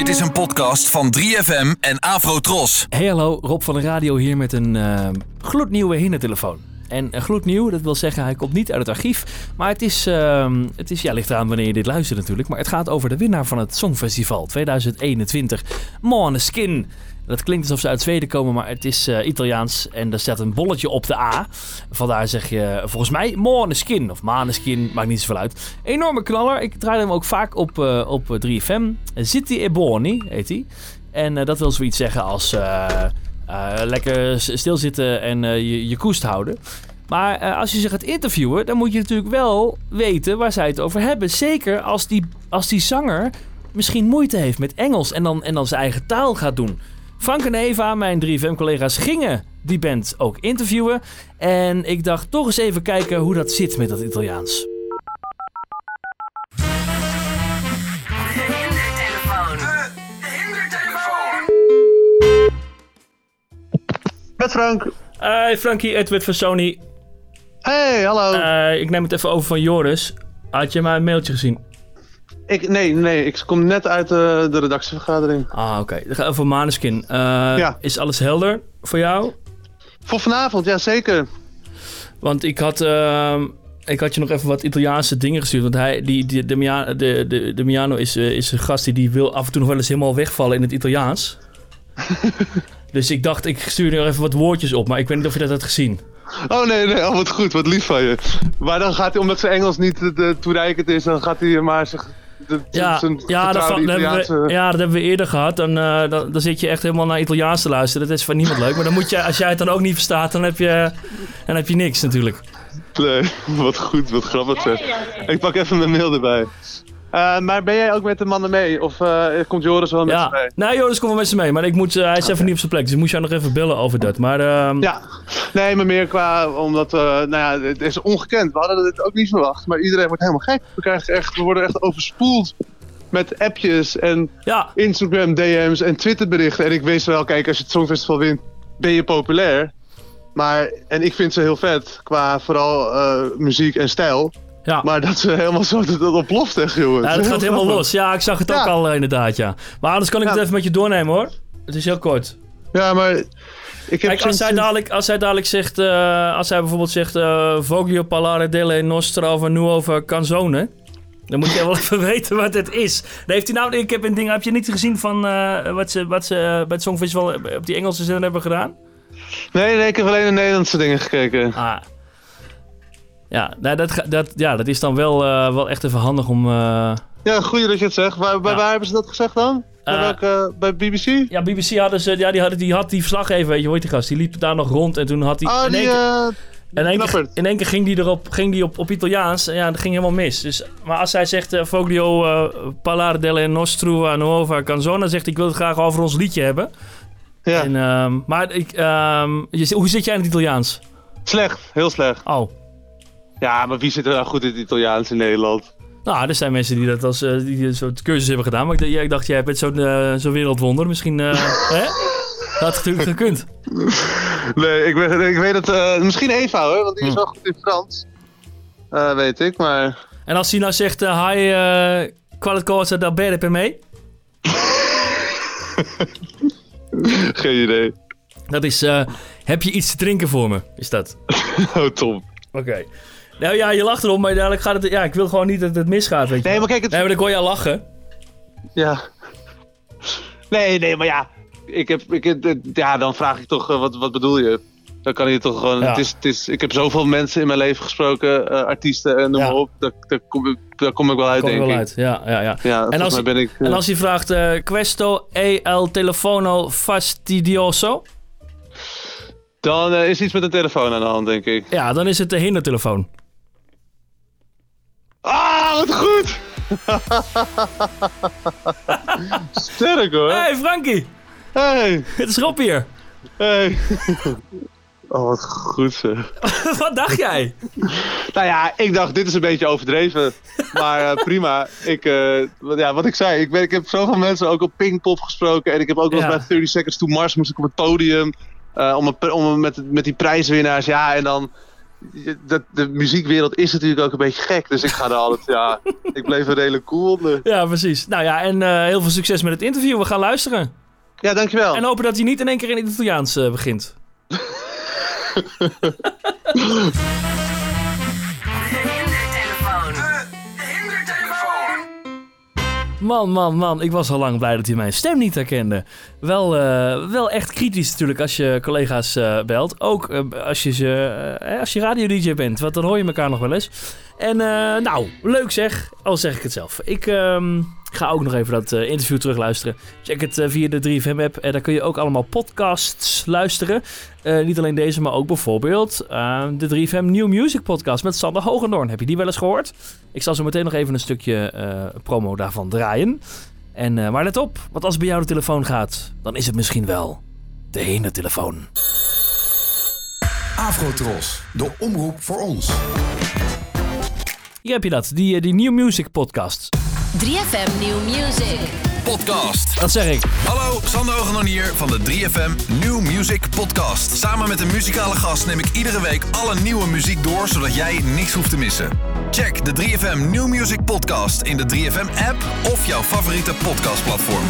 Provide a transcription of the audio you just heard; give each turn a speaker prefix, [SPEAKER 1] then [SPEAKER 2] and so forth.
[SPEAKER 1] Dit is een podcast van 3FM en Afrotros.
[SPEAKER 2] Hey hallo, Rob van de Radio hier met een eh, gloednieuwe hindertelefoon. En eh, gloednieuw, dat wil zeggen hij komt niet uit het archief. Maar het is, ehm, het is ja, ligt eraan wanneer je dit luistert natuurlijk. Maar het gaat over de winnaar van het Songfestival 2021, Måneskin. Dat klinkt alsof ze uit Zweden komen, maar het is eh, Italiaans. En er staat een bolletje op de A. Vandaar zeg je volgens mij Måneskin of Maneskin, maakt niet zoveel uit. Enorme knaller. Ik draai hem ook vaak op, eh, op 3FM. Zitti e Boni heet hij. En eh, dat wil zoiets zeggen als eh, eh, lekker s- stilzitten en eh, je, je koest houden. Maar eh, als je ze gaat interviewen, dan moet je natuurlijk wel weten waar zij het over hebben. Zeker als die, als die zanger misschien moeite heeft met Engels en dan, en dan zijn eigen taal gaat doen. Frank en Eva, mijn 3FM-collega's, gingen die band ook interviewen. En ik dacht toch eens even kijken hoe dat zit met dat Italiaans.
[SPEAKER 3] Frank.
[SPEAKER 2] Hey Frankie, Edward van Sony.
[SPEAKER 3] Hey, hallo.
[SPEAKER 2] Eh, ik neem het even over van Joris. Had je mijn mailtje gezien?
[SPEAKER 3] ik, nee, nee, ik kom net uit eh, de redactievergadering.
[SPEAKER 2] Ah, oké. Dan gaan we over Maneskin. Eh,
[SPEAKER 3] Ja.
[SPEAKER 2] Is alles helder voor jou?
[SPEAKER 3] Voor vanavond, ja zeker.
[SPEAKER 2] Want ik had, ehm, ik had je nog even wat Italiaanse dingen gestuurd. Want hij, die, die, de, Mia- de, de, de Miano is, is een gast die, die wil af en toe nog wel eens helemaal wegvallen in het Italiaans. dus ik dacht, ik stuur er even wat woordjes op. Maar ik weet niet of je dat had gezien.
[SPEAKER 3] Oh nee, nee, oh, wat goed, wat lief van je. Maar dan gaat hij, omdat zijn Engels niet toereikend is, dan gaat hij maar zich... De,
[SPEAKER 2] Ja, ja, dat, hebben we, ja, dat hebben we eerder gehad. Dan, eh, dan, dan zit je echt helemaal naar Italiaans te luisteren. Dat is voor niemand leuk. Maar dan moet je, als jij het dan ook niet verstaat, dan heb je, dan heb je niks natuurlijk.
[SPEAKER 3] Nee, wat goed, wat grappig zeg. Ik pak even mijn mail erbij. Eh, maar ben jij ook met de mannen mee? Of eh, komt Joris wel met ze
[SPEAKER 2] Ja,
[SPEAKER 3] mee?
[SPEAKER 2] nee, Joris komt wel met ze mee. Maar ik moet, eh, hij is even niet op zijn plek. Dus ik moest jou nog even bellen over dat. Maar ehm,
[SPEAKER 3] Ja, nee, maar meer qua, omdat, nou ja, het is ongekend. We hadden dit ook niet verwacht, maar iedereen wordt helemaal gek. We, krijgen echt, we worden echt overspoeld met appjes en
[SPEAKER 2] ja,
[SPEAKER 3] Instagram DM's en Twitter berichten. En ik wist wel, kijk, als je het Songfestival wint, ben je populair. Maar, en ik vind ze heel vet, qua vooral muziek en stijl.
[SPEAKER 2] Ja.
[SPEAKER 3] Maar dat ze helemaal zo, dat, dat ontploft echt, jongen.
[SPEAKER 2] ja,
[SPEAKER 3] Het
[SPEAKER 2] dat gaat helemaal
[SPEAKER 3] grappig.
[SPEAKER 2] los. Ja, ik zag het ook al eh, inderdaad, ja. Maar anders kan ik
[SPEAKER 3] Ja.
[SPEAKER 2] het even met je doornemen hoor. Het is heel kort.
[SPEAKER 3] Ja, maar ik heb
[SPEAKER 2] Kijk, als hij dadelijk, als hij dadelijk zegt, eh, als hij bijvoorbeeld zegt, eh Voglio parlare delle nostra nuova canzone. Dan moet je wel even weten wat het is. Dan heeft hij nou, ik heb een ding, heb je niet gezien van wat ze, wat ze bij het Songfestival op die Engelse zin hebben gedaan?
[SPEAKER 3] Nee, nee, ik heb alleen de Nederlandse dingen gekeken.
[SPEAKER 2] Ah. Ja, nou, dat, dat, ja, dat is dan wel, eh, wel echt even handig om... eh,
[SPEAKER 3] Ja, goed dat je het zegt. Waar, bij
[SPEAKER 2] Ja.
[SPEAKER 3] waar hebben ze dat gezegd dan? Bij,
[SPEAKER 2] Eh,
[SPEAKER 3] welke, bij BBC?
[SPEAKER 2] Ja, BBC hadden ze, ja, die, hadden, die had die verslaggever, weet je, hoe heet die gast? Die liep daar nog rond en toen had hij...
[SPEAKER 3] Ah,
[SPEAKER 2] in
[SPEAKER 3] die...
[SPEAKER 2] één keer- In één, keer,
[SPEAKER 3] Knappert.
[SPEAKER 2] in één keer ging die erop, ging die op, op Italiaans en ja, dat ging helemaal mis. Dus, maar als hij zegt, Foglio parlare delle nostra nuova canzone, zegt hij, ik wil het graag over ons liedje hebben.
[SPEAKER 3] ja,
[SPEAKER 2] En, ehm, maar ik, ehm, je, hoe zit jij in het Italiaans?
[SPEAKER 3] slecht. Heel slecht.
[SPEAKER 2] Oh,
[SPEAKER 3] Ja, maar wie zit er nou goed in het Italiaans in Nederland?
[SPEAKER 2] nou, er zijn mensen die dat als eh, die een soort cursus hebben gedaan. Maar ik, ik dacht, jij bent zo'n zo'n wereldwonder. Misschien, eh, hè? Dat had natuurlijk gekund.
[SPEAKER 3] Nee, ik weet, ik weet het... misschien Eva hoor, want die is
[SPEAKER 2] Hm.
[SPEAKER 3] wel goed in Frans. Weet ik, maar...
[SPEAKER 2] En als hij nou zegt, hi, eh qualcosa da bere per me?
[SPEAKER 3] Geen idee.
[SPEAKER 2] Dat is, heb je iets te drinken voor me? Is dat?
[SPEAKER 3] Oh, Tom.
[SPEAKER 2] Oké. Nou ja, je lacht erom, maar dadelijk gaat het... Ja, ik wil gewoon niet dat het misgaat, weet je.
[SPEAKER 3] Nee, maar kijk, het...
[SPEAKER 2] Nee, maar dan kon je al lachen.
[SPEAKER 3] Ja. Nee, nee, maar ja. Ik heb, ik, ja, dan vraag ik toch, eh, wat, wat bedoel je? Dan kan je toch gewoon...
[SPEAKER 2] Ja.
[SPEAKER 3] Het is, het is, ik heb zoveel mensen in mijn leven gesproken, eh, artiesten en noem
[SPEAKER 2] Ja.
[SPEAKER 3] maar op. Daar, daar, kom, ik, daar kom ik wel uit,
[SPEAKER 2] Kom
[SPEAKER 3] denk
[SPEAKER 2] wel
[SPEAKER 3] ik.
[SPEAKER 2] uit. Ja, ja, ja.
[SPEAKER 3] Ja,
[SPEAKER 2] En als
[SPEAKER 3] ben ik... eh,
[SPEAKER 2] En als hij vraagt, eh, questo e el telefono fastidioso?
[SPEAKER 3] Dan eh, is iets met een telefoon aan de hand, denk ik.
[SPEAKER 2] Ja, dan is het de hindertelefoon.
[SPEAKER 3] Wat goed! Sterk hoor.
[SPEAKER 2] Hey Frankie,
[SPEAKER 3] Hey,
[SPEAKER 2] het is Rob hier.
[SPEAKER 3] hey. Oh, wat goed zeg.
[SPEAKER 2] Wat dacht jij?
[SPEAKER 3] Nou ja, ik dacht, dit is een beetje overdreven. Maar eh, prima. Ik, eh, wat- ja, wat ik zei, ik, ben, ik heb zoveel mensen ook op Pinkpop gesproken. En ik heb ook wel
[SPEAKER 2] Ja.
[SPEAKER 3] bij 30 Seconds to Mars moest ik op het podium. eh, om, een, om een- met, met die prijswinnaars. Ja, en dan dat, de muziekwereld is natuurlijk ook een beetje gek. Dus ik ga er altijd, ja, ik bleef er redelijk cool onder.
[SPEAKER 2] Ja, precies. Nou ja, en eh, heel veel succes met het interview. We gaan luisteren.
[SPEAKER 3] Ja, dankjewel.
[SPEAKER 2] En hopen dat hij niet in één keer in het Italiaans eh, begint. Man, man, man. Ik was al lang blij dat hij mijn stem niet herkende. Wel, eh, wel echt kritisch natuurlijk als je collega's eh, belt. Ook eh, als je, ze, als je radio-dj bent, want dan hoor je elkaar nog wel eens. En nou, leuk zeg. Al zeg ik het zelf. Ik ehm, ga ook nog even dat eh, interview terugluisteren. Check het eh, via de 3FM-app. En daar kun je ook allemaal podcasts luisteren. Eh, niet alleen deze, maar ook bijvoorbeeld eh, de 3FM New Music Podcast met Sander Hogendoorn. Heb je die wel eens gehoord? Ik zal zo meteen nog even een stukje eh, promo daarvan draaien. En, eh, maar let op, want als bij jou de telefoon gaat, dan is het misschien wel de ene telefoon.
[SPEAKER 4] Afrotros, de omroep voor ons.
[SPEAKER 2] Hier heb je dat, die, eh, die New Music Podcast.
[SPEAKER 5] 3FM New Music.
[SPEAKER 1] Podcast.
[SPEAKER 2] Dat zeg ik.
[SPEAKER 1] Hallo, Sander hier van de 3FM New Music Podcast. Samen met een muzikale gast neem ik iedere week alle nieuwe muziek door, zodat jij niks hoeft te missen. Check de 3FM New Music Podcast in de 3FM app of jouw favoriete podcastplatform.